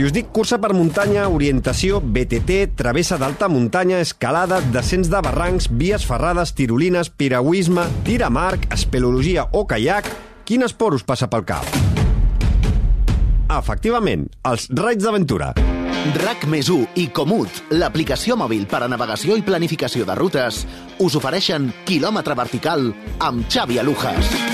Si us dic cursa per muntanya, orientació, BTT, travessa d'alta muntanya, escalada, descens de barrancs, vies ferrades, tirolines, piragüisme, tir a marc, espeleologia o caiac, quin esport us passa pel cap? Efectivament, els raids d'aventura. RAC més 1 i Comut, l'aplicació mòbil per a navegació i planificació de rutes, us ofereixen quilòmetre vertical amb Xavi Alujas.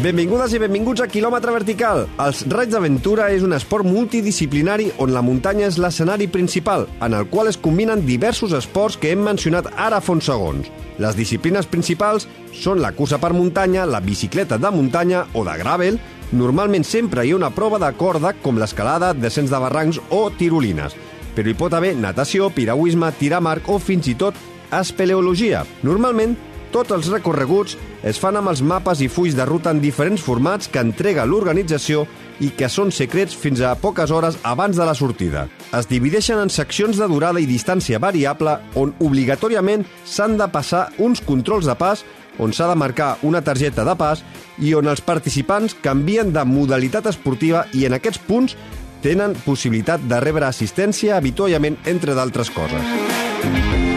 Benvingudes i benvinguts a Quilòmetre Vertical. Els raids d'aventura és un esport multidisciplinari on la muntanya és l'escenari principal, en el qual es combinen diversos esports que hem mencionat ara fa uns segons. Les disciplines principals són la cursa per muntanya, la bicicleta de muntanya o de gravel. Normalment sempre hi ha una prova de corda, com l'escalada, descens de barrancs o tirolines. Però hi pot haver natació, piragüisme, tirar marc o fins i tot espeleologia. Normalment tots els recorreguts es fan amb els mapes i fulls de ruta en diferents formats que entrega l'organització i que són secrets fins a poques hores abans de la sortida. Es divideixen en seccions de durada i distància variable on obligatòriament s'han de passar uns controls de pas on s'ha de marcar una targeta de pas i on els participants canvien de modalitat esportiva i en aquests punts tenen possibilitat de rebre assistència, avituallament, entre d'altres coses.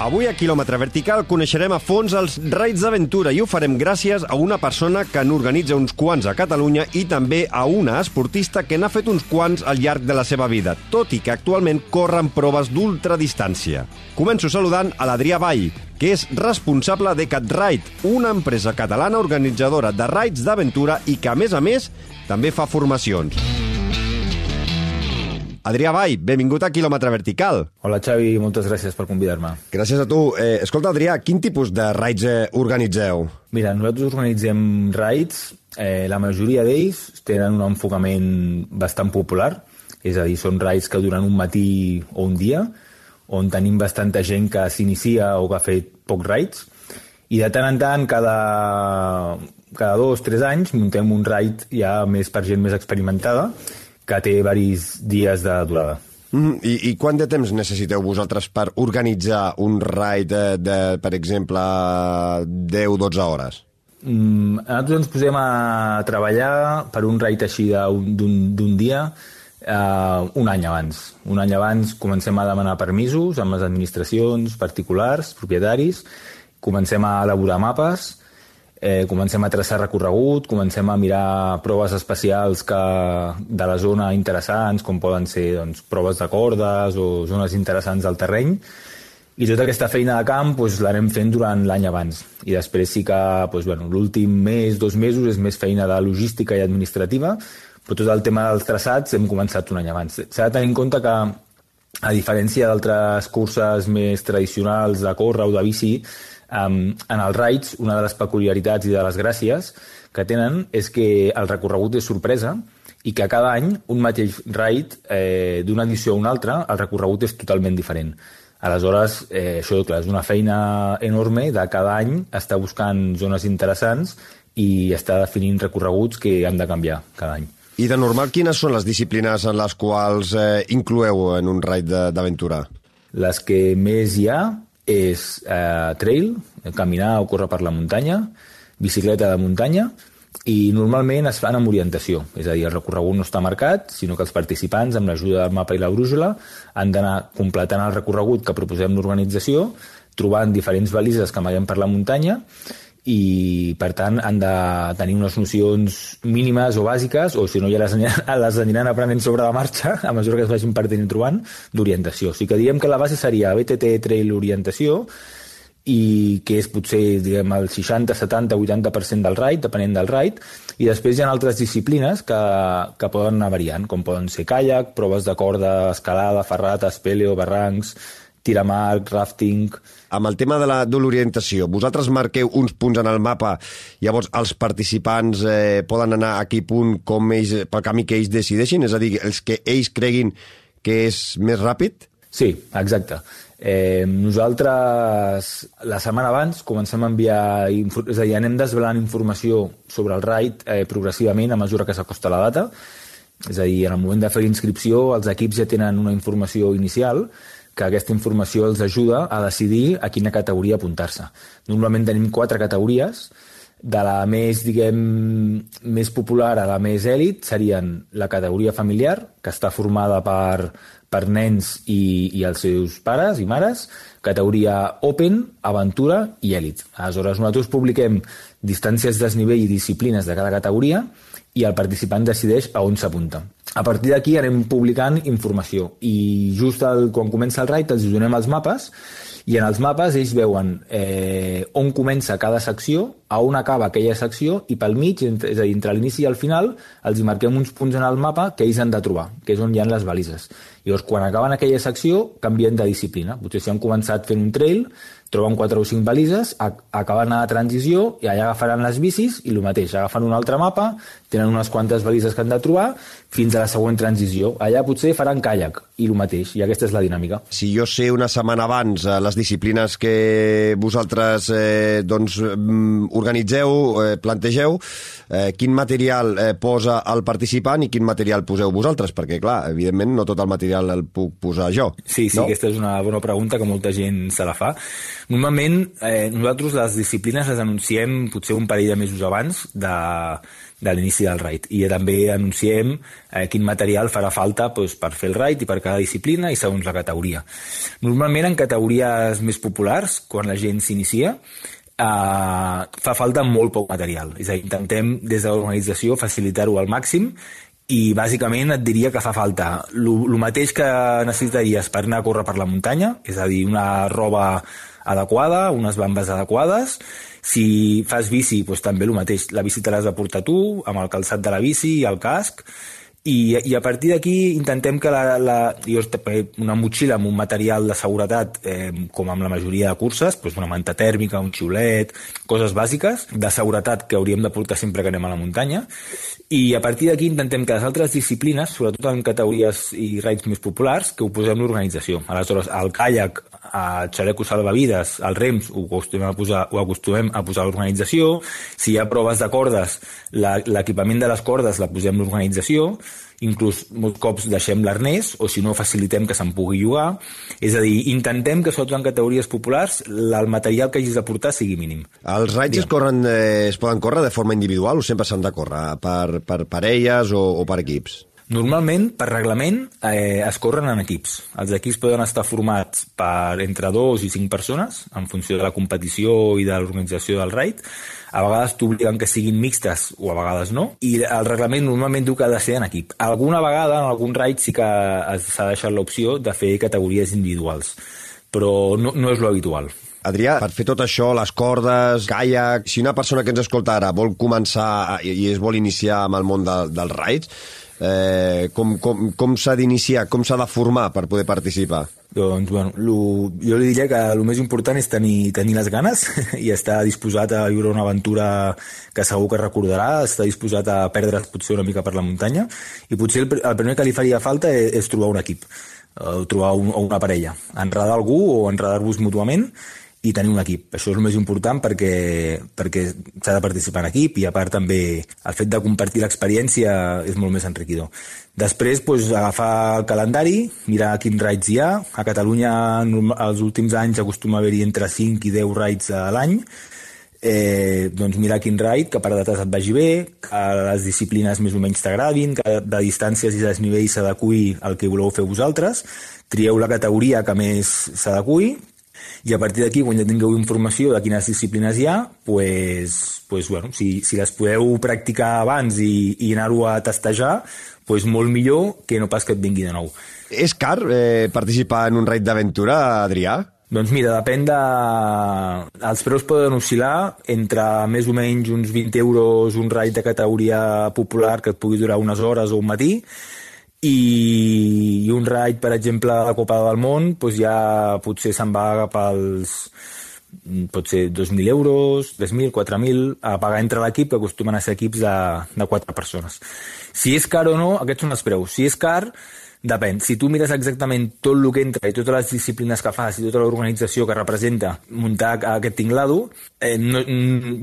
Avui a Quilòmetre Vertical coneixerem a fons els raids d'aventura i ho farem gràcies a una persona que n'organitza uns quants a Catalunya i també a una esportista que n'ha fet uns quants al llarg de la seva vida, tot i que actualment corren proves d'ultradistància. Començo saludant a l'Adrià Vall, que és responsable de CatRide, una empresa catalana organitzadora de raids d'aventura i que, a més a més, també fa formacions. Adrià Vall, benvingut a Quilòmetre Vertical. Hola Xavi, moltes gràcies per convidar-me. Gràcies a tu. Eh, escolta, Adrià, quin tipus de raids eh, organitzeu? Mira, nosaltres organitzem raids, eh, la majoria d'ells tenen un enfocament bastant popular, és a dir, són raids que duren un matí o un dia, on tenim bastanta gent que s'inicia o que ha fet pocs raids, i de tant en tant, cada, cada dos, tres anys, muntem un raid ja més per gent més experimentada, que té varis dies de durada. Mm, i, I quant de temps necessiteu vosaltres per organitzar un raid de, de per exemple, 10-12 hores? Mm, nosaltres ens posem a treballar per un raid així d'un dia uh, un any abans. Un any abans comencem a demanar permisos amb les administracions particulars, propietaris, comencem a elaborar mapes, eh, comencem a traçar recorregut, comencem a mirar proves especials que, de la zona interessants, com poden ser doncs, proves de cordes o zones interessants del terreny, i tota aquesta feina de camp doncs, l'anem fent durant l'any abans. I després sí que doncs, bueno, l'últim mes, dos mesos, és més feina de logística i administrativa, però tot el tema dels traçats hem començat un any abans. S'ha de tenir en compte que, a diferència d'altres curses més tradicionals de córrer o de bici, Um, en els raids, una de les peculiaritats i de les gràcies que tenen és que el recorregut és sorpresa i que cada any un mateix raid, eh, d'una edició a una altra, el recorregut és totalment diferent. Aleshores, eh, això clar, és una feina enorme de cada any estar buscant zones interessants i estar definint recorreguts que han de canviar cada any. I de normal, quines són les disciplines en les quals eh, incloeu en un raid d'aventura? Les que més hi ha és eh, trail, caminar o córrer per la muntanya, bicicleta de muntanya, i normalment es fan amb orientació, és a dir, el recorregut no està marcat, sinó que els participants, amb l'ajuda del mapa i la brújula, han d'anar completant el recorregut que proposem l'organització, trobant diferents balises que amaguem per la muntanya, i per tant han de tenir unes nocions mínimes o bàsiques o si no ja les, les aniran aprenent sobre la marxa a mesura que es vagin partint trobant d'orientació. O sigui que diem que la base seria BTT Trail Orientació i que és potser diguem, el 60, 70, 80% del raid, depenent del raid, i després hi ha altres disciplines que, que poden anar variant, com poden ser kayak, proves de corda, escalada, ferrata, espeleo, barrancs, tiramarc, rafting... Amb el tema de l'orientació, vosaltres marqueu uns punts en el mapa, llavors els participants eh, poden anar a aquell punt com ells, pel camí que ells decideixin, és a dir, els que ells creguin que és més ràpid? Sí, exacte. Eh, nosaltres, la setmana abans, comencem a enviar... És a dir, anem desvelant informació sobre el raid eh, progressivament a mesura que s'acosta la data. És a dir, en el moment de fer l'inscripció, els equips ja tenen una informació inicial que aquesta informació els ajuda a decidir a quina categoria apuntar-se. Normalment tenim quatre categories, de la més, diguem, més popular a la més èlit serien la categoria familiar, que està formada per, per nens i, i els seus pares i mares, categoria Open, Aventura i Èlit. Aleshores, nosaltres publiquem distàncies, desnivell i disciplines de cada categoria i el participant decideix a on s'apunta. A partir d'aquí anem publicant informació i just el, quan comença el raid els donem els mapes i en els mapes ells veuen eh, on comença cada secció, a on acaba aquella secció i pel mig, és a dir, entre l'inici i el final, els hi marquem uns punts en el mapa que ells han de trobar, que és on hi ha les balises. Llavors, quan acaben aquella secció, canvien de disciplina. Potser si han començat fent un trail, troben quatre o cinc balises, acaben a la transició i allà agafaran les bicis i el mateix, agafen un altre mapa, tenen unes quantes balises que han de trobar fins a la següent transició. Allà potser faran caiac i el mateix, i aquesta és la dinàmica. Si jo sé una setmana abans eh, les disciplines que vosaltres eh, doncs, mm, organitzeu, eh, plantegeu, eh, quin material eh, posa el participant i quin material poseu vosaltres? Perquè, clar, evidentment no tot el material el puc posar jo. Sí, sí, no? aquesta és una bona pregunta que molta gent se la fa. Normalment, eh, nosaltres les disciplines les anunciem potser un parell de mesos abans de, de l'inici del raid i també anunciem eh, quin material farà falta doncs, per fer el raid i per cada disciplina i segons la categoria. Normalment en categories més populars, quan la gent s'inicia, eh, fa falta molt poc material. És a dir, intentem des de l'organització facilitar-ho al màxim i bàsicament et diria que fa falta el mateix que necessitaries per anar a córrer per la muntanya, és a dir, una roba adequada, unes bambes adequades. Si fas bici, doncs també el mateix. La bici te l'has de portar tu, amb el calçat de la bici i el casc, i, i a partir d'aquí intentem que la, la, jo, una motxilla amb un material de seguretat, eh, com amb la majoria de curses, doncs una manta tèrmica, un xiulet, coses bàsiques de seguretat que hauríem de portar sempre que anem a la muntanya, i a partir d'aquí intentem que les altres disciplines, sobretot en categories i raids més populars, que ho posem l'organització. Aleshores, el caiac, a xaleco salvavides, al rems, ho acostumem a posar, ho acostumem a posar l'organització, si hi ha proves de cordes, l'equipament de les cordes la posem l'organització, inclús molts cops deixem l'arnès o si no facilitem que se'n pugui jugar és a dir, intentem que sobretot en categories populars el material que hagis de portar sigui mínim. Els raids es, corren, eh, es poden córrer de forma individual o sempre s'han de córrer per, per parelles o, o per equips? Normalment, per reglament, eh, es corren en equips. Els equips poden estar formats per entre dos i cinc persones, en funció de la competició i de l'organització del raid. A vegades t'obliguen que siguin mixtes o a vegades no. I el reglament normalment diu que ha de ser en equip. Alguna vegada, en algun raid, sí que s'ha deixat l'opció de fer categories individuals, però no, no és lo habitual. Adrià, per fer tot això, les cordes, caiac, si una persona que ens escolta ara vol començar i es vol iniciar amb el món de, dels raids, eh, com, com, com s'ha d'iniciar, com s'ha de formar per poder participar? Doncs, bueno, lo, jo li diria que el més important és tenir, tenir les ganes i estar disposat a viure una aventura que segur que recordarà, estar disposat a perdre's potser una mica per la muntanya i potser el, el primer que li faria falta és, és trobar un equip, o trobar un, o una parella, enredar algú o enredar-vos mútuament i tenir un equip. Això és el més important perquè, perquè s'ha de participar en equip i a part també el fet de compartir l'experiència és molt més enriquidor. Després, doncs, agafar el calendari, mirar quins raids hi ha. A Catalunya, els últims anys, acostuma a haver-hi entre 5 i 10 raids a l'any. Eh, doncs mirar quin raid, que per dates et vagi bé, que les disciplines més o menys t'agradin, que de distàncies i desnivells s'adequi al que voleu fer vosaltres, trieu la categoria que més s'adequi i a partir d'aquí, quan ja tingueu informació de quines disciplines hi ha, pues, pues, bueno, si, si les podeu practicar abans i, i anar-ho a testejar, pues molt millor que no pas que et vingui de nou. És car eh, participar en un raid d'aventura, Adrià? Doncs mira, depèn de... Els preus poden oscil·lar entre més o menys uns 20 euros un raid de categoria popular que et pugui durar unes hores o un matí, i un raid, per exemple, a la Copa del Món, doncs ja potser se'n va pels pot ser 2.000 euros, 3.000, 4.000, a pagar entre l'equip, que acostumen a ser equips de, de 4 persones. Si és car o no, aquests són els preus. Si és car, Depèn. Si tu mires exactament tot el que entra i totes les disciplines que fas i tota l'organització que representa muntar aquest tinglado, eh, no,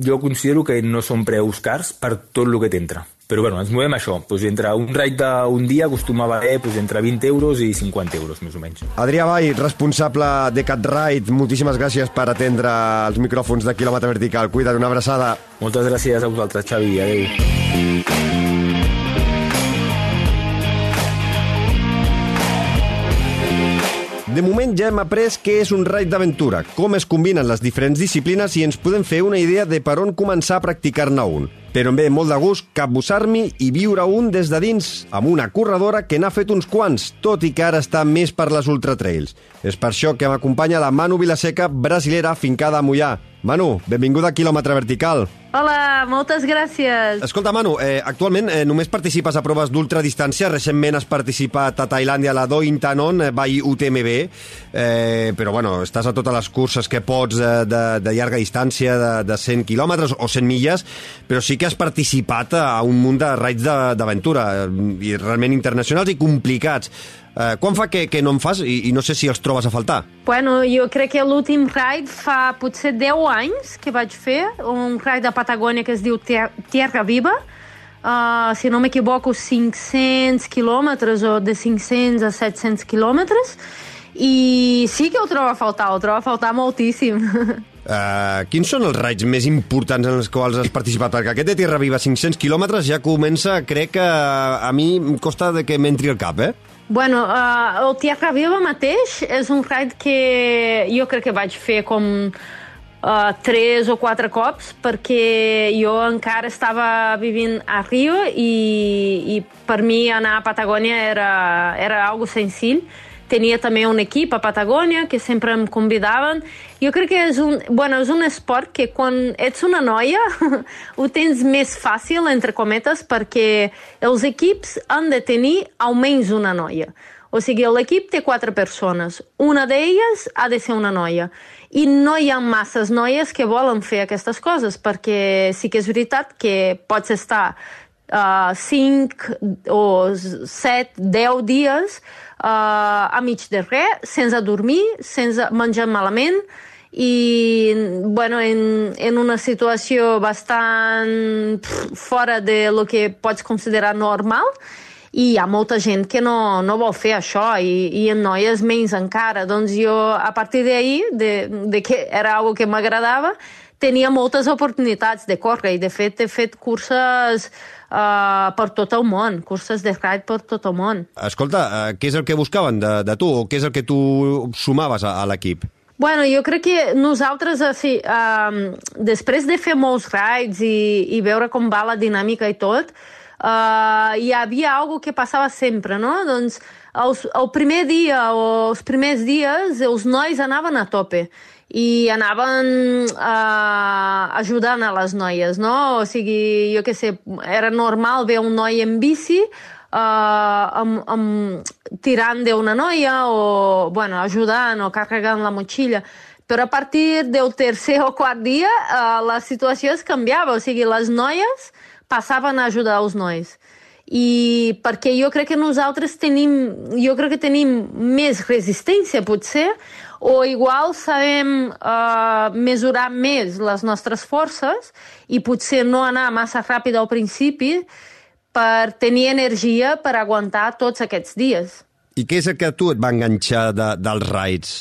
jo considero que no són preus cars per tot el que t'entra. Però bueno, ens movem això. Pues entre un raid d'un dia acostuma a valer pues, entre 20 euros i 50 euros, més o menys. Adrià Vall, responsable de CatRide, moltíssimes gràcies per atendre els micròfons de quilòmetre vertical. Cuida't, una abraçada. Moltes gràcies a vosaltres, Xavi. Adéu. Moment ja hem après què és un raid d'aventura, com es combinen les diferents disciplines i ens podem fer una idea de per on començar a practicar-ne un. Però em ve molt de gust capbussar-m'hi i viure un des de dins, amb una corredora que n'ha fet uns quants, tot i que ara està més per les ultratrails. És per això que m'acompanya la Manu Vilaseca, brasilera, fincada a Mollà. Manu, benvinguda a Quilòmetre Vertical. Hola, moltes gràcies. Escolta, Manu, eh, actualment eh, només participes a proves d'ultradistància. Recentment has participat a Tailàndia a la Do Intanon eh, by UTMB, eh, però bueno, estàs a totes les curses que pots de, de, de llarga distància, de, de 100 quilòmetres o 100 milles, però sí que has participat a un munt de raids d'aventura, eh, i realment internacionals i complicats. Eh, quan fa que, que no en fas i, i no sé si els trobes a faltar? Bueno, jo crec que l'últim ride fa potser 10 anys que vaig fer, un ride de Patagònia que es diu Tierra Viva, uh, si no m'equivoco, 500 quilòmetres o de 500 a 700 quilòmetres, i sí que ho trobo a faltar, ho trobo a faltar moltíssim. Uh, quins són els raids més importants en els quals has participat? Perquè aquest de Tierra Viva, 500 quilòmetres, ja comença, crec que a mi em costa de que m'entri el cap, eh? Bueno, uh, el Tierra Viva mateix és un raid que jo crec que vaig fer com uh, tres o quatre cops perquè jo encara estava vivint a Rio i, i per mi anar a Patagònia era, era algo senzill tenia també un equip a Patagònia que sempre em convidaven. Jo crec que és un, bueno, és un esport que quan ets una noia ho tens més fàcil, entre cometes, perquè els equips han de tenir almenys una noia. O sigui, l'equip té quatre persones. Una d'elles ha de ser una noia. I no hi ha masses noies que volen fer aquestes coses, perquè sí que és veritat que pots estar uh, 5 o 7, 10 dies uh, a mig de res, sense dormir, sense menjar malament i bueno, en, en una situació bastant pff, fora de lo que pots considerar normal i hi ha molta gent que no, no vol fer això i, i en noies menys encara. Doncs jo, a partir d'ahir, de, de que era algo que m'agradava, tenia moltes oportunitats de córrer i de fet he fet curses uh, per tot el món, curses de ride per tot el món. Escolta, uh, què és el que buscaven de, de tu o què és el que tu sumaves a, a l'equip? Bueno, jo crec que nosaltres, sí, um, després de fer molts rides i, i veure com va la dinàmica i tot, uh, hi havia algo que passava sempre, no? Doncs els, el primer dia o els primers dies els nois anaven a tope i anaven uh, ajudant a les noies, no? O sigui, jo què sé, era normal veure un noi en bici uh, amb, amb, tirant d'una noia o, bueno, ajudant o carregant la motxilla. Però a partir del tercer o quart dia uh, la situació es canviava, o sigui, les noies passaven a ajudar els nois i perquè jo crec que nosaltres tenim, jo crec que tenim més resistència, potser, o igual sabem uh, mesurar més les nostres forces i potser no anar massa ràpid al principi per tenir energia per aguantar tots aquests dies. I què és el que a tu et va enganxar de, dels raids?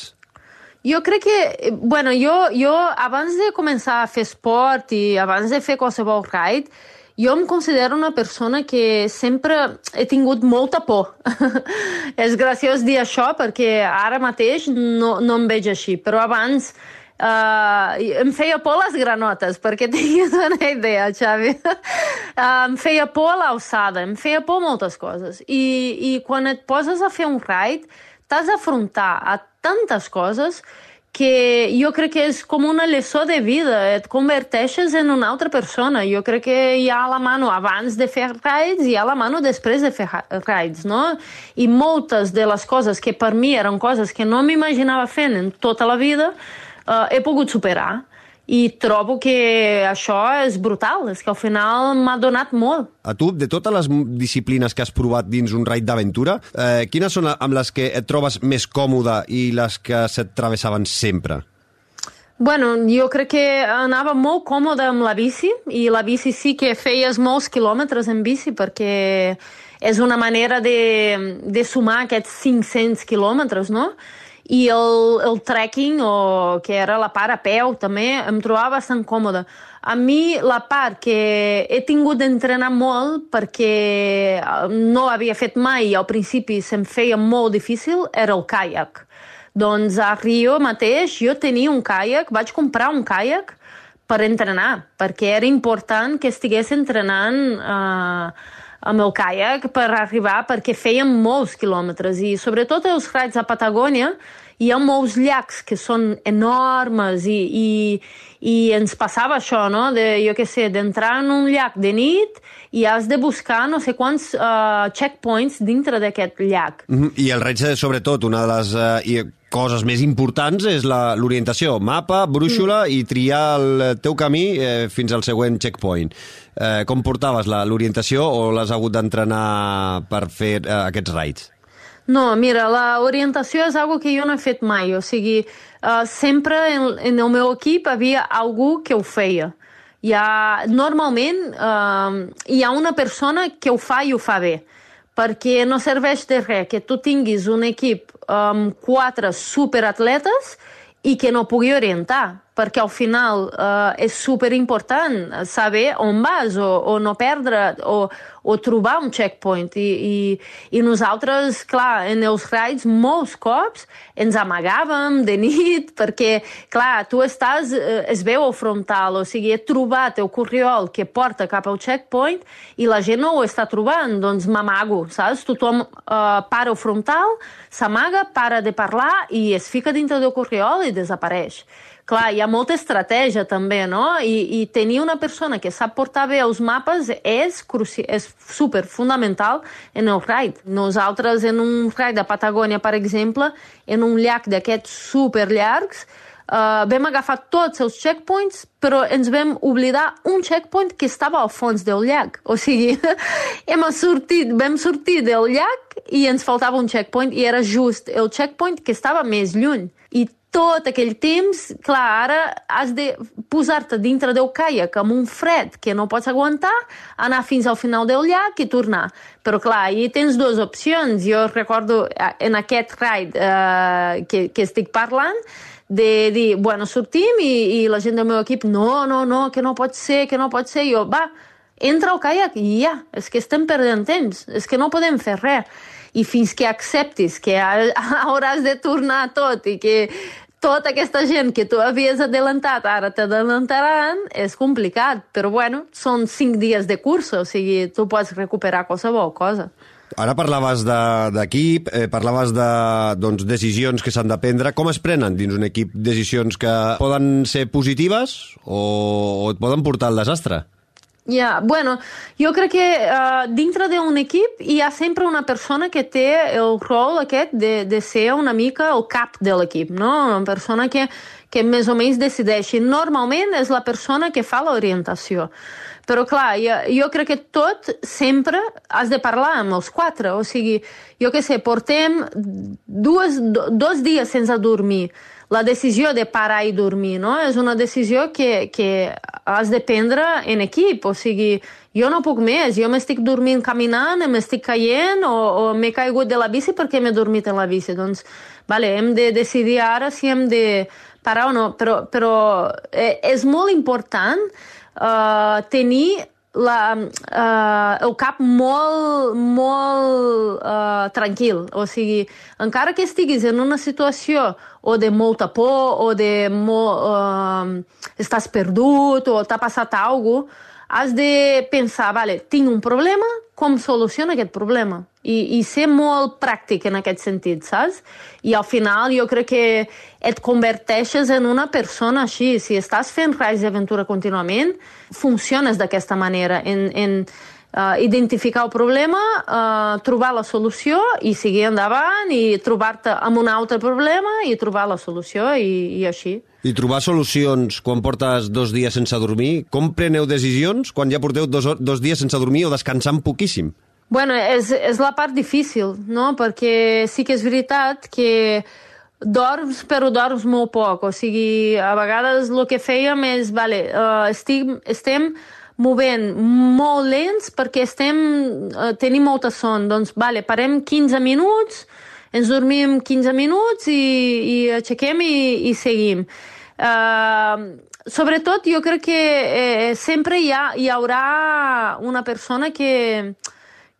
Jo crec que, bueno, jo, jo abans de començar a fer esport i abans de fer qualsevol raid, jo em considero una persona que sempre he tingut molta por. és graciós dir això perquè ara mateix no, no em veig així, però abans uh, em feia por les granotes, perquè tinguis una idea, Xavi. uh, em feia por l'alçada, em feia por moltes coses. I, I quan et poses a fer un ride, t'has d'afrontar a tantes coses que jo crec que és com una lliçó de vida, et converteixes en una altra persona. Jo crec que hi ha la mano abans de fer rides i hi ha la mano després de fer rides, no? I moltes de les coses que per mi eren coses que no m'imaginava fent en tota la vida, uh, he pogut superar. I trobo que això és brutal, és que al final m'ha donat molt. A tu, de totes les disciplines que has provat dins un raid d'aventura, eh, quines són amb les que et trobes més còmode i les que se't travessaven sempre? Bueno, jo crec que anava molt còmode amb la bici i la bici sí que feies molts quilòmetres en bici perquè és una manera de, de sumar aquests 500 quilòmetres, no? I el, el trekking, o que era la part a peu també, em trobava bastant còmoda. A mi la part que he tingut d'entrenar molt perquè eh, no havia fet mai i al principi se'm feia molt difícil era el caiac. Doncs a Rio mateix jo tenia un caiac, vaig comprar un caiac per entrenar, perquè era important que estigués entrenant eh, amb el caiac per arribar, perquè fèiem molts quilòmetres i sobretot els raids a Patagònia hi ha molts llacs que són enormes i, i, i ens passava això, no? De, jo què sé, d'entrar en un llac de nit i has de buscar no sé quants uh, checkpoints dintre d'aquest llac. Mm -hmm. I el raig, sobretot, una de les uh, coses més importants és l'orientació, mapa, brúixola mm. i triar el teu camí eh, fins al següent checkpoint. Eh, com portaves l'orientació o l'has hagut d'entrenar per fer eh, aquests raids? No, mira, l'orientació és algo que jo no he fet mai, o sigui, uh, sempre en, en el meu equip havia algú que ho feia. Hi ha, normalment uh, hi ha una persona que ho fa i ho fa bé, perquè no serveix de res que tu tinguis un equip amb quatre superatletes i que no pugui orientar perquè al final eh, és super important saber on vas o, o no perdre o, o trobar un checkpoint I, i, i nosaltres, clar, en els raids molts cops ens amagàvem de nit perquè, clar, tu estàs, eh, es veu al frontal, o sigui, he trobat el corriol que porta cap al checkpoint i la gent no ho està trobant, doncs m'amago, saps? Tothom eh, para al frontal, s'amaga, para de parlar i es fica dintre del corriol i desapareix. Clar, hi ha molta estratègia també, no? I, i tenir una persona que sap portar bé els mapes és, és super fundamental en el raid. Nosaltres en un raid de Patagònia, per exemple, en un llac d'aquests super llargs, Uh, vam agafar tots els checkpoints, però ens vam oblidar un checkpoint que estava al fons del llac. O sigui, hem sortit, vam sortir del llac i ens faltava un checkpoint i era just el checkpoint que estava més lluny. I tot aquell temps, clar, ara has de posar-te dintre del caiac amb un fred que no pots aguantar, anar fins al final del llac i tornar. Però clar, ahir tens dues opcions. Jo recordo eh, en aquest ride eh, que, que estic parlant, de dir, bueno, sortim i, i la gent del meu equip, no, no, no, que no pot ser, que no pot ser. I jo, va, entra al caiac i ja, és que estem perdent temps, és que no podem fer res i fins que acceptis que hauràs de tornar tot i que tota aquesta gent que tu havies adelantat ara t'adelantaran, és complicat. Però, bueno, són cinc dies de cursa, o sigui, tu pots recuperar qualsevol cosa. Ara parlaves d'equip, de, eh, parlaves de doncs, decisions que s'han de prendre. Com es prenen dins un equip decisions que poden ser positives o, o et poden portar al desastre? Yeah. bueno, jo crec que uh, dintre d'un equip hi ha sempre una persona que té el rol aquest de, de ser una mica el cap de l'equip, no? Una persona que, que més o menys decideixi. Normalment és la persona que fa l'orientació. Però clar, jo, jo crec que tot sempre has de parlar amb els quatre. O sigui, jo què sé, portem dues, do, dos dies sense dormir la decisió de parar i dormir no? és una decisió que, que has de prendre en equip, o sigui, jo no puc més, jo m'estic dormint caminant, m'estic caient o, o m'he caigut de la bici perquè m'he dormit en la bici. Doncs, vale, hem de decidir ara si hem de parar o no, però, però eh, és molt important uh, tenir la, uh, el cap molt, molt uh, tranquil. O sigui, encara que estiguis en una situació o de molta por o de molt, uh, estàs perdut o t'ha passat alguna cosa, has de pensar, vale, tinc un problema, com soluciono aquest problema? I, i ser molt pràctic en aquest sentit, saps? I al final jo crec que et converteixes en una persona així. Si estàs fent res d'aventura contínuament, funciones d'aquesta manera, en, en uh, identificar el problema, uh, trobar la solució i seguir endavant i trobar-te amb un altre problema i trobar la solució i, i així. I trobar solucions quan portes dos dies sense dormir? Com preneu decisions quan ja porteu dos, dos dies sense dormir o descansant poquíssim? Bueno, és, és la part difícil, no? Perquè sí que és veritat que dorms, però dorms molt poc. O sigui, a vegades el que fèiem és, vale, uh, estic, estem movent molt lents perquè estem, uh, tenim molta son. Doncs, vale, parem 15 minuts, ens dormim 15 minuts i, i aixequem i, i seguim. Uh, sobretot, jo crec que eh, sempre hi, ha, hi haurà una persona que,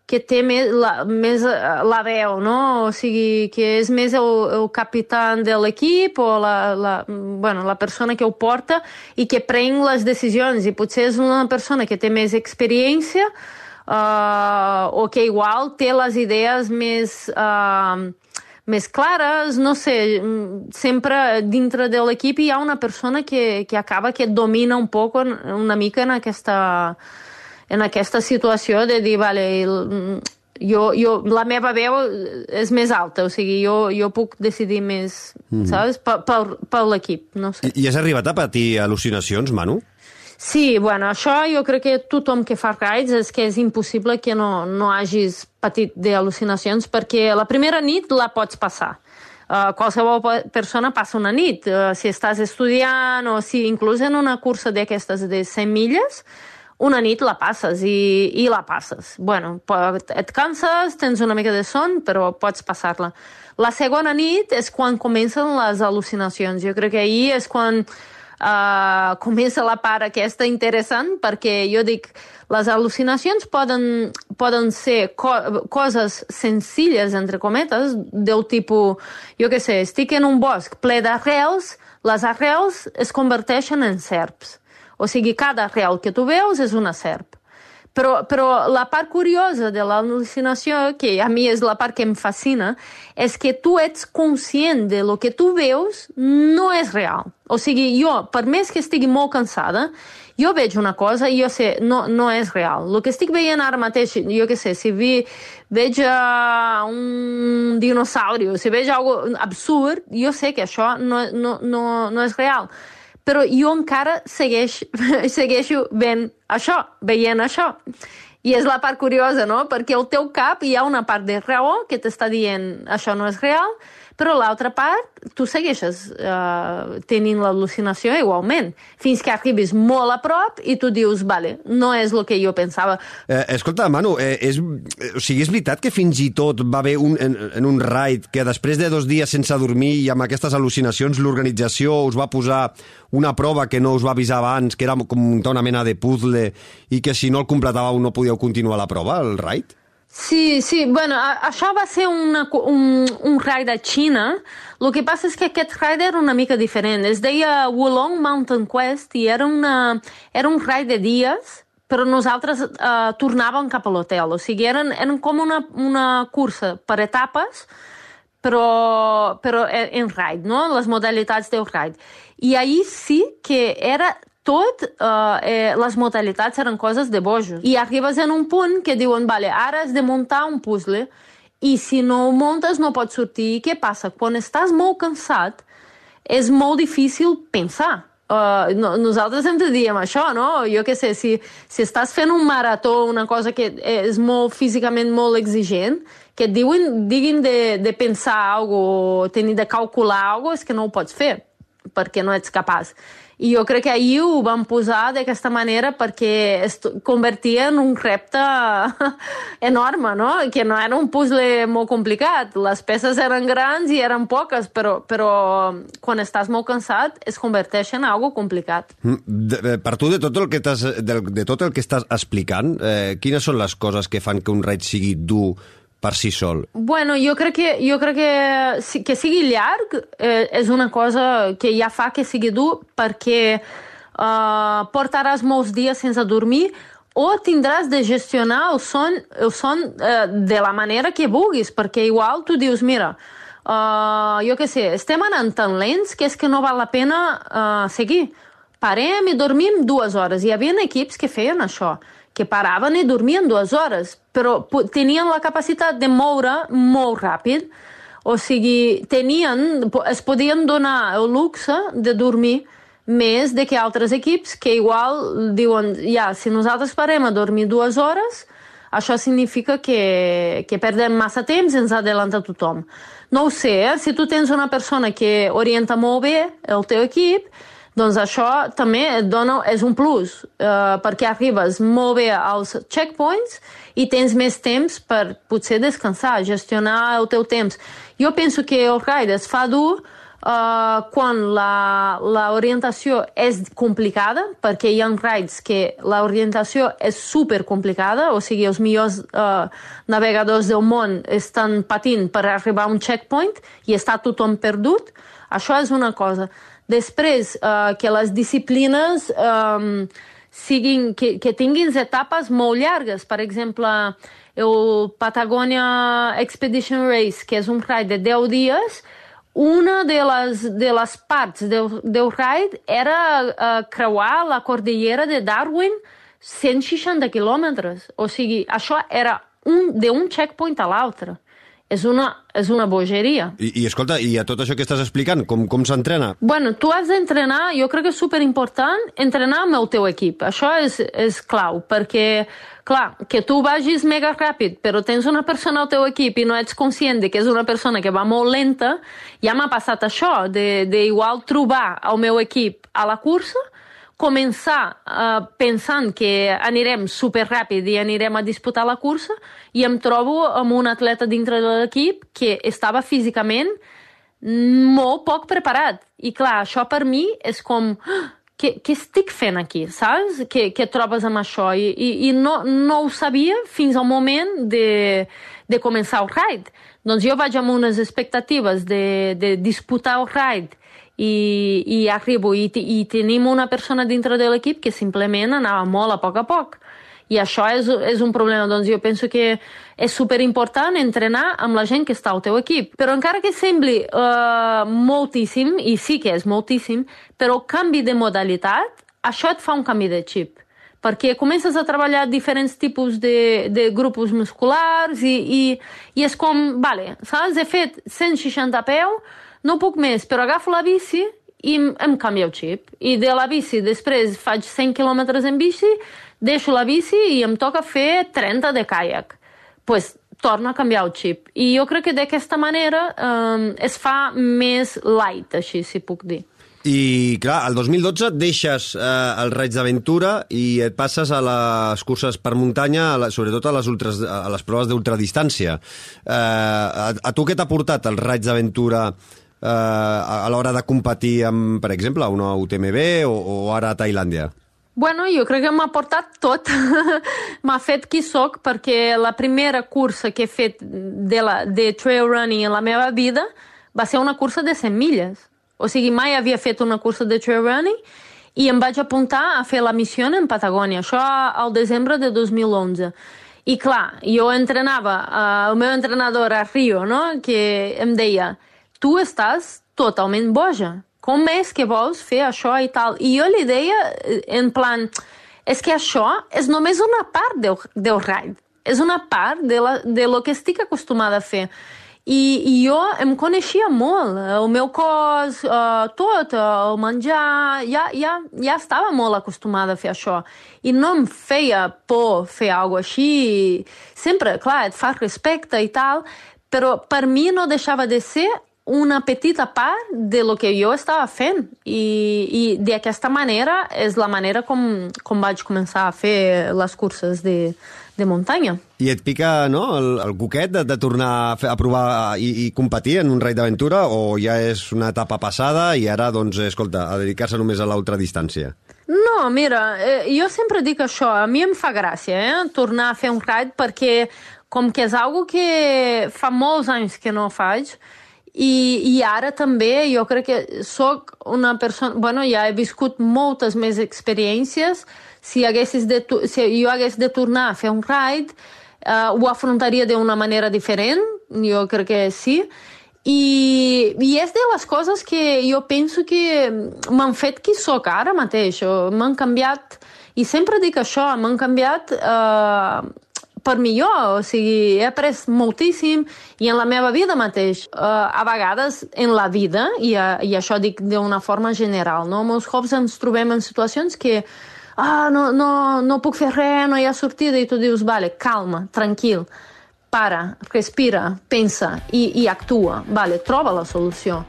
que té més la, més eh, la veu, no? O sigui, que és més el, el capità de l'equip o la, la, bueno, la persona que ho porta i que pren les decisions. I potser és una persona que té més experiència uh, o que igual té les idees més... Uh, més clares, no sé, sempre dintre de l'equip hi ha una persona que, que acaba que domina un poc una mica en aquesta, en aquesta situació de dir, vale, jo, jo, la meva veu és més alta, o sigui, jo, jo puc decidir més, mm. saps, per, per, per l'equip, no sé. I, I has arribat a patir al·lucinacions, Manu? Sí, bueno, això jo crec que tothom que fa rides és que és impossible que no, no hagis patit d'al·lucinacions perquè la primera nit la pots passar. Uh, qualsevol persona passa una nit. Uh, si estàs estudiant o si inclús en una cursa d'aquestes de 100 milles, una nit la passes i, i la passes. Bueno, et canses, tens una mica de son, però pots passar-la. La segona nit és quan comencen les al·lucinacions. Jo crec que ahir és quan uh, comença la part aquesta interessant, perquè jo dic, les al·lucinacions poden, poden ser co coses senzilles, entre cometes, del tipus, jo què sé, estic en un bosc ple d'arrels, les arrels es converteixen en serps o sigui, cada real que tu veus és una serp. Però, però la part curiosa de l'al·lucinació, que a mi és la part que em fascina, és que tu ets conscient de lo que tu veus no és real. O sigui, jo, per més que estigui molt cansada, jo veig una cosa i jo sé, no, no és real. El que estic veient ara mateix, jo què sé, si vi, veig uh, un dinosauri si veig algo absurd, jo sé que això no, no, no, no és real però jo encara segueix, segueixo ben això, veient això. I és la part curiosa, no? Perquè al teu cap hi ha una part de raó que t'està dient això no és real, però l'altra part, tu segueixes uh, tenint l'al·lucinació igualment, fins que arribis molt a prop i tu dius, vale, no és el que jo pensava. Eh, escolta, Manu, eh, és, o sigui, és veritat que fins i tot va haver un, en, en un raid que després de dos dies sense dormir i amb aquestes al·lucinacions l'organització us va posar una prova que no us va avisar abans, que era com muntar una mena de puzzle i que si no el completàveu no podíeu continuar la prova, el raid? Sí, sí, bueno, això va ser una, un, un raid a Xina. El que passa és que aquest raid era una mica diferent. Es deia Wulong Mountain Quest i era, una, era un raid de dies, però nosaltres eh, tornàvem cap a l'hotel. O sigui, eren, eren com una, una cursa per etapes, però, però en raid, no? Les modalitats del raid. I ahir sí que era tot, eh, eh, les modalitats eren coses de bojos. I arribes en un punt que diuen, vale, ara has de muntar un puzzle i si no ho muntes no pots sortir. I què passa? Quan estàs molt cansat és molt difícil pensar. Uh, no, nosaltres dir amb això, no? Jo què sé, si, si estàs fent un marató, una cosa que és molt físicament molt exigent, que et diuen, diguin de, de pensar alguna tenir de calcular alguna és que no ho pots fer, perquè no ets capaç. I jo crec que ahir ho vam posar d'aquesta manera perquè es convertia en un repte enorme, no? Que no era un puzzle molt complicat. Les peces eren grans i eren poques, però, però quan estàs molt cansat es converteix en algo complicat. Mm, de, per tu, de tot el que, de, de tot el que estàs explicant, eh, quines són les coses que fan que un raid sigui dur per si sol? Bueno, jo crec que, jo crec que, que sigui llarg eh, és una cosa que ja fa que sigui dur perquè eh, portaràs molts dies sense dormir o tindràs de gestionar el son, el son eh, de la manera que vulguis, perquè igual tu dius, mira, uh, jo què sé, estem anant tan lents que és que no val la pena uh, seguir. Parem i dormim dues hores. Hi havia equips que feien això que paraven i dormien dues hores, però tenien la capacitat de moure molt ràpid. O sigui, tenien, es podien donar el luxe de dormir més de que altres equips que igual diuen, ja, si nosaltres parem a dormir dues hores, això significa que, que perdem massa temps i ens adelanta tothom. No ho sé, eh? si tu tens una persona que orienta molt bé el teu equip, doncs això també et dona, és un plus, eh, perquè arribes molt bé als checkpoints i tens més temps per potser descansar, gestionar el teu temps. Jo penso que el ride es fa dur uh, quan l'orientació és complicada, perquè hi ha rides que l'orientació és super complicada, o sigui, els millors uh, navegadors del món estan patint per arribar a un checkpoint i està tothom perdut. Això és una cosa. Després, uh, que les disciplines um, siguin, que, que tinguin etapes molt llargues. Per exemple, el Patagonia Expedition Race, que és un ride de 10 dies, una de les, de les parts del, del raid era uh, creuar la cordillera de Darwin 160 quilòmetres. O sigui, això era un, de un checkpoint a l'altre. És una, és una bogeria. I, I, escolta, i a tot això que estàs explicant, com, com s'entrena? Bueno, tu has d'entrenar, jo crec que és superimportant, entrenar amb el teu equip. Això és, és clau, perquè Clar, que tu vagis mega ràpid, però tens una persona al teu equip i no ets conscient de que és una persona que va molt lenta, ja m'ha passat això, de, de igual trobar el meu equip a la cursa, començar uh, pensant que anirem super ràpid i anirem a disputar la cursa i em trobo amb un atleta dintre de l'equip que estava físicament molt poc preparat. I clar, això per mi és com... Ah, què, què estic fent aquí, saps? Què, què trobes amb això? I, i, i no, no ho sabia fins al moment de, de començar el ride. Doncs jo vaig amb unes expectatives de, de disputar el ride i, i arribo i, i tenim una persona dintre de l'equip que simplement anava molt a poc a poc. I això és, és un problema. Doncs jo penso que és superimportant entrenar amb la gent que està al teu equip. Però encara que sembli uh, moltíssim, i sí que és moltíssim, però el canvi de modalitat, això et fa un canvi de xip perquè comences a treballar diferents tipus de, de grups musculars i, i, i és com, vale, saps? He fet 160 peu, no puc més, però agafo la bici i em canvia el xip. I de la bici després faig 100 quilòmetres en bici, deixo la bici i em toca fer 30 de caiac. pues, torna a canviar el xip. I jo crec que d'aquesta manera eh, es fa més light, així, si puc dir. I, clar, el 2012 deixes eh, el Raig d'Aventura i et passes a les curses per muntanya, a la, sobretot a les, ultras, a les proves d'ultradistància. Eh, a, a tu què t'ha portat el Raig d'Aventura a, a l'hora de competir amb, per exemple, una UTMB o, o ara a Tailàndia? Bueno, jo crec que m'ha portat tot. m'ha fet qui sóc perquè la primera cursa que he fet de, la, de trail running en la meva vida va ser una cursa de 100 milles. O sigui, mai havia fet una cursa de trail running i em vaig apuntar a fer la missió en Patagònia, això al desembre de 2011. I clar, jo entrenava, uh, el meu entrenador a Rio, no?, que em deia, tu estàs totalment boja, com és que vols fer això i tal? I jo li deia eh, en plan, és que això és només una part del, del ride, és una part de, la, de lo que estic acostumada a fer. I, i jo em coneixia molt, el meu cos, uh, tot, uh, el menjar, ja, ja, ja estava molt acostumada a fer això. I no em feia por fer alguna així. Sempre, clar, et fa respecte i tal, però per mi no deixava de ser una petita part de lo que jo estava fent i, i d'aquesta manera és la manera com, com vaig començar a fer les curses de, de muntanya. I et pica no, el, el coquet de, de tornar a, fer, a provar i, i competir en un raid d'aventura o ja és una etapa passada i ara, doncs, escolta, a dedicar-se només a l'ultradistància? No, mira, eh, jo sempre dic això, a mi em fa gràcia eh, tornar a fer un raid perquè com que és algo que fa molts anys que no faig, i, I ara també jo crec que sóc una persona... Bueno, ja he viscut moltes més experiències. Si, de, si jo hagués de tornar a fer un ride, uh, ho afrontaria d'una manera diferent, jo crec que sí. I, I és de les coses que jo penso que m'han fet qui sóc ara mateix. M'han canviat, i sempre dic això, m'han canviat uh, per millor, o sigui, he après moltíssim i en la meva vida mateix, uh, a vegades en la vida, i, uh, i això dic d'una forma general, no? molts cops ens trobem en situacions que ah, no, no, no puc fer res, no hi ha sortida, i tu dius, vale, calma, tranquil, para, respira, pensa i, i actua, vale, troba la solució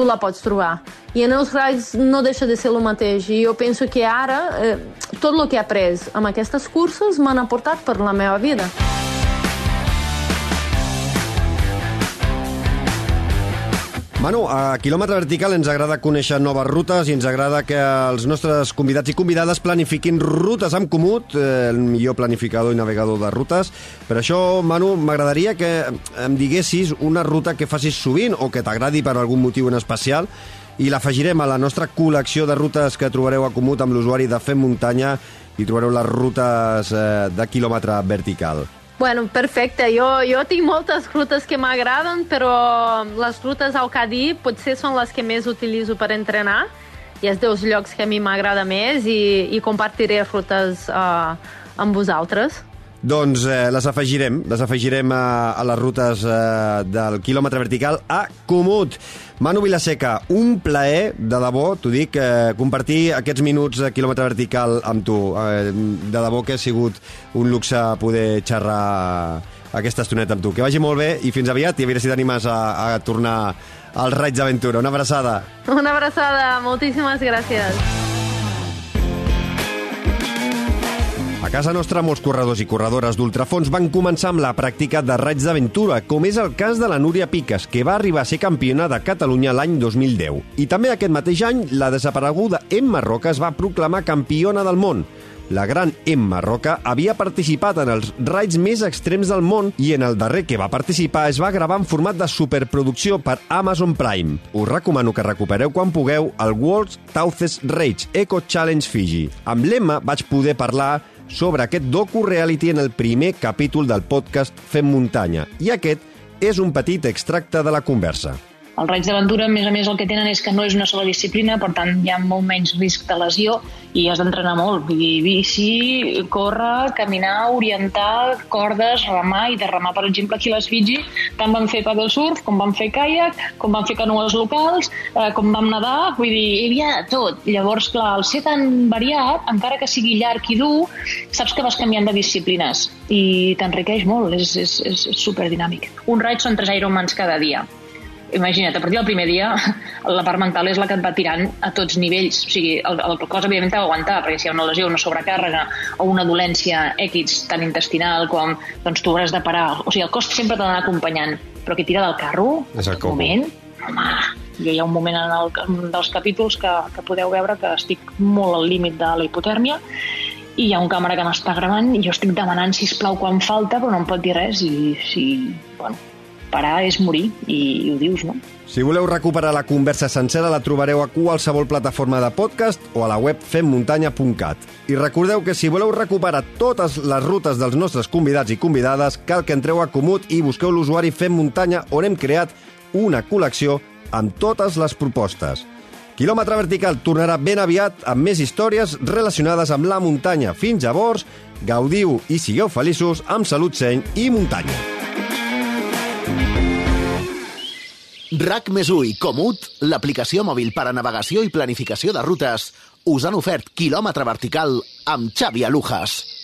tu la pots trobar. I en els raids no deixa de ser el mateix. I jo penso que ara eh, tot el que he après amb aquestes curses m'han aportat per la meva vida. Manu, a Quilòmetre Vertical ens agrada conèixer noves rutes i ens agrada que els nostres convidats i convidades planifiquin rutes amb Comut, eh, el millor planificador i navegador de rutes. Per això, Manu, m'agradaria que em diguessis una ruta que facis sovint o que t'agradi per algun motiu en especial i l'afegirem a la nostra col·lecció de rutes que trobareu a Comut amb l'usuari de Fem Muntanya i trobareu les rutes eh, de quilòmetre vertical. Bueno, perfecte. Jo, jo tinc moltes rutes que m'agraden, però les rutes al Cadí potser són les que més utilitzo per entrenar i és dels llocs que a mi m'agrada més i, i compartiré rutes uh, amb vosaltres. Doncs eh, les afegirem, les afegirem a, a les rutes eh, del quilòmetre vertical a Comut. Manu Vilaseca, un plaer, de debò, t'ho dic, eh, compartir aquests minuts de quilòmetre vertical amb tu. Eh, de debò que ha sigut un luxe poder xerrar aquesta estoneta amb tu. Que vagi molt bé i fins aviat i a veure si t'animes a, a tornar als Raids d'Aventura. Una abraçada. Una abraçada, moltíssimes gràcies. Casa nostra, molts corredors i corredores d'ultrafons van començar amb la pràctica de raids d'aventura, com és el cas de la Núria Piques, que va arribar a ser campiona de Catalunya l'any 2010. I també aquest mateix any, la desapareguda Emma Roca es va proclamar campiona del món. La gran Emma Roca havia participat en els raids més extrems del món i en el darrer que va participar es va gravar en format de superproducció per Amazon Prime. Us recomano que recupereu quan pugueu el World's Toughest Rage Eco Challenge Fiji. Amb l'Emma vaig poder parlar sobre aquest docu-reality en el primer capítol del podcast Fem Muntanya. I aquest és un petit extracte de la conversa. Els raids d'aventura, a més a més, el que tenen és que no és una sola disciplina, per tant, hi ha molt menys risc de lesió i has d'entrenar molt. Vull dir, bici, córrer, caminar, orientar, cordes, remar, i de remar, per exemple, aquí les Fiji, tant van fer paddle surf, com van fer kayak, com van fer canoes locals, eh, com vam nedar, vull dir, hi havia tot. Llavors, clar, al ser tan variat, encara que sigui llarg i dur, saps que vas canviant de disciplines i t'enriqueix molt, és, és, és superdinàmic. Un raid són tres Ironmans cada dia imagina't, a partir del primer dia la part mental és la que et va tirant a tots nivells. O sigui, el, el cos evidentment t'ha d'aguantar, perquè si hi ha una lesió, una sobrecàrrega o una dolència X tant intestinal com doncs tu hauràs de parar. O sigui, el cos sempre t'ha d'anar acompanyant, però qui tira del carro, és el moment, home, jo hi ha un moment en el, un dels capítols que, que podeu veure que estic molt al límit de la hipotèrmia i hi ha un càmera que m'està gravant i jo estic demanant, si plau quan falta, però no em pot dir res i si, bueno, parar és morir, i, i ho dius, no? Si voleu recuperar la conversa sencera la trobareu a qualsevol plataforma de podcast o a la web femmuntanya.cat. I recordeu que si voleu recuperar totes les rutes dels nostres convidats i convidades, cal que entreu a Comut i busqueu l'usuari Fem Muntanya on hem creat una col·lecció amb totes les propostes. Quilòmetre Vertical tornarà ben aviat amb més històries relacionades amb la muntanya. Fins llavors, gaudiu i sigueu feliços amb salut seny i muntanya. RAC més i Comut, l'aplicació mòbil per a navegació i planificació de rutes, us han ofert quilòmetre vertical amb Xavi Alujas.